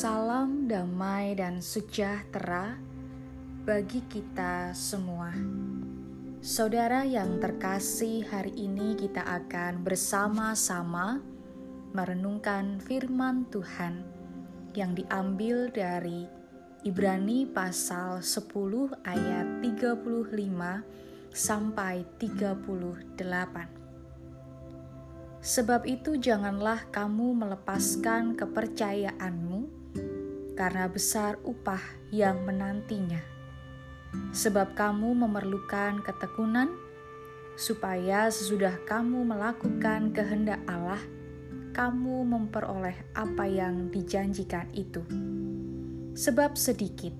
Salam damai dan sejahtera bagi kita semua. Saudara yang terkasih, hari ini kita akan bersama-sama merenungkan firman Tuhan yang diambil dari Ibrani pasal 10 ayat 35 sampai 38. Sebab itu, janganlah kamu melepaskan kepercayaanmu, karena besar upah yang menantinya. Sebab kamu memerlukan ketekunan, supaya sesudah kamu melakukan kehendak Allah, kamu memperoleh apa yang dijanjikan itu. Sebab sedikit,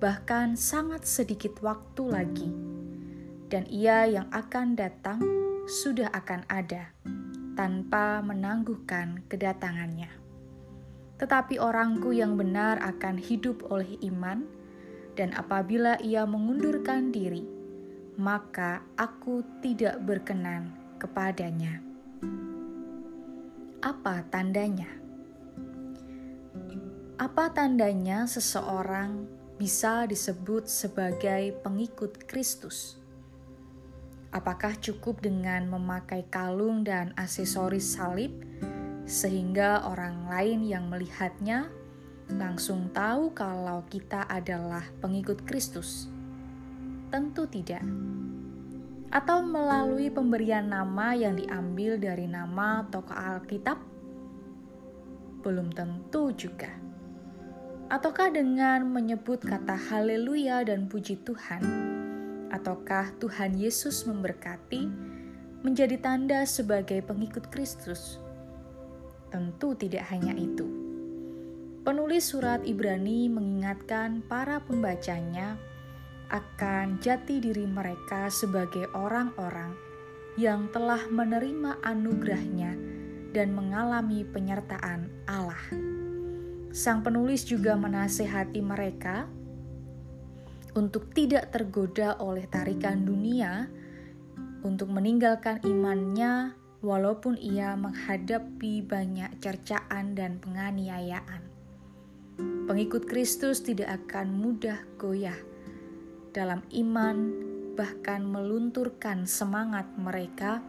bahkan sangat sedikit waktu lagi, dan Ia yang akan datang sudah akan ada tanpa menangguhkan kedatangannya. Tetapi orangku yang benar akan hidup oleh iman, dan apabila ia mengundurkan diri, maka aku tidak berkenan kepadanya. Apa tandanya? Apa tandanya seseorang bisa disebut sebagai pengikut Kristus? Apakah cukup dengan memakai kalung dan aksesoris salib sehingga orang lain yang melihatnya langsung tahu kalau kita adalah pengikut Kristus? Tentu tidak. Atau melalui pemberian nama yang diambil dari nama tokoh Alkitab? Belum tentu juga. Ataukah dengan menyebut kata haleluya dan puji Tuhan? ataukah Tuhan Yesus memberkati menjadi tanda sebagai pengikut Kristus? Tentu tidak hanya itu. Penulis surat Ibrani mengingatkan para pembacanya akan jati diri mereka sebagai orang-orang yang telah menerima anugerahnya dan mengalami penyertaan Allah. Sang penulis juga menasehati mereka untuk tidak tergoda oleh tarikan dunia, untuk meninggalkan imannya walaupun ia menghadapi banyak cercaan dan penganiayaan. Pengikut Kristus tidak akan mudah goyah dalam iman, bahkan melunturkan semangat mereka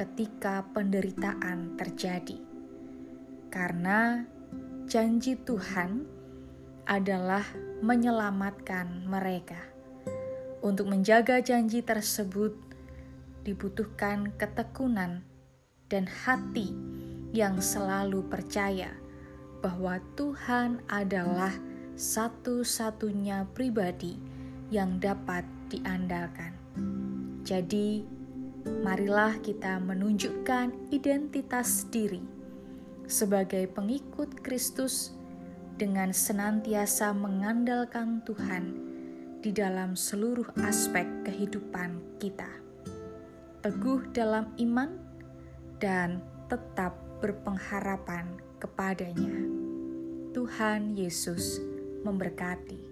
ketika penderitaan terjadi, karena janji Tuhan adalah menyelamatkan mereka. Untuk menjaga janji tersebut, dibutuhkan ketekunan dan hati yang selalu percaya bahwa Tuhan adalah satu-satunya pribadi yang dapat diandalkan. Jadi, marilah kita menunjukkan identitas diri sebagai pengikut Kristus dengan senantiasa mengandalkan Tuhan di dalam seluruh aspek kehidupan kita. Teguh dalam iman dan tetap berpengharapan kepadanya. Tuhan Yesus memberkati.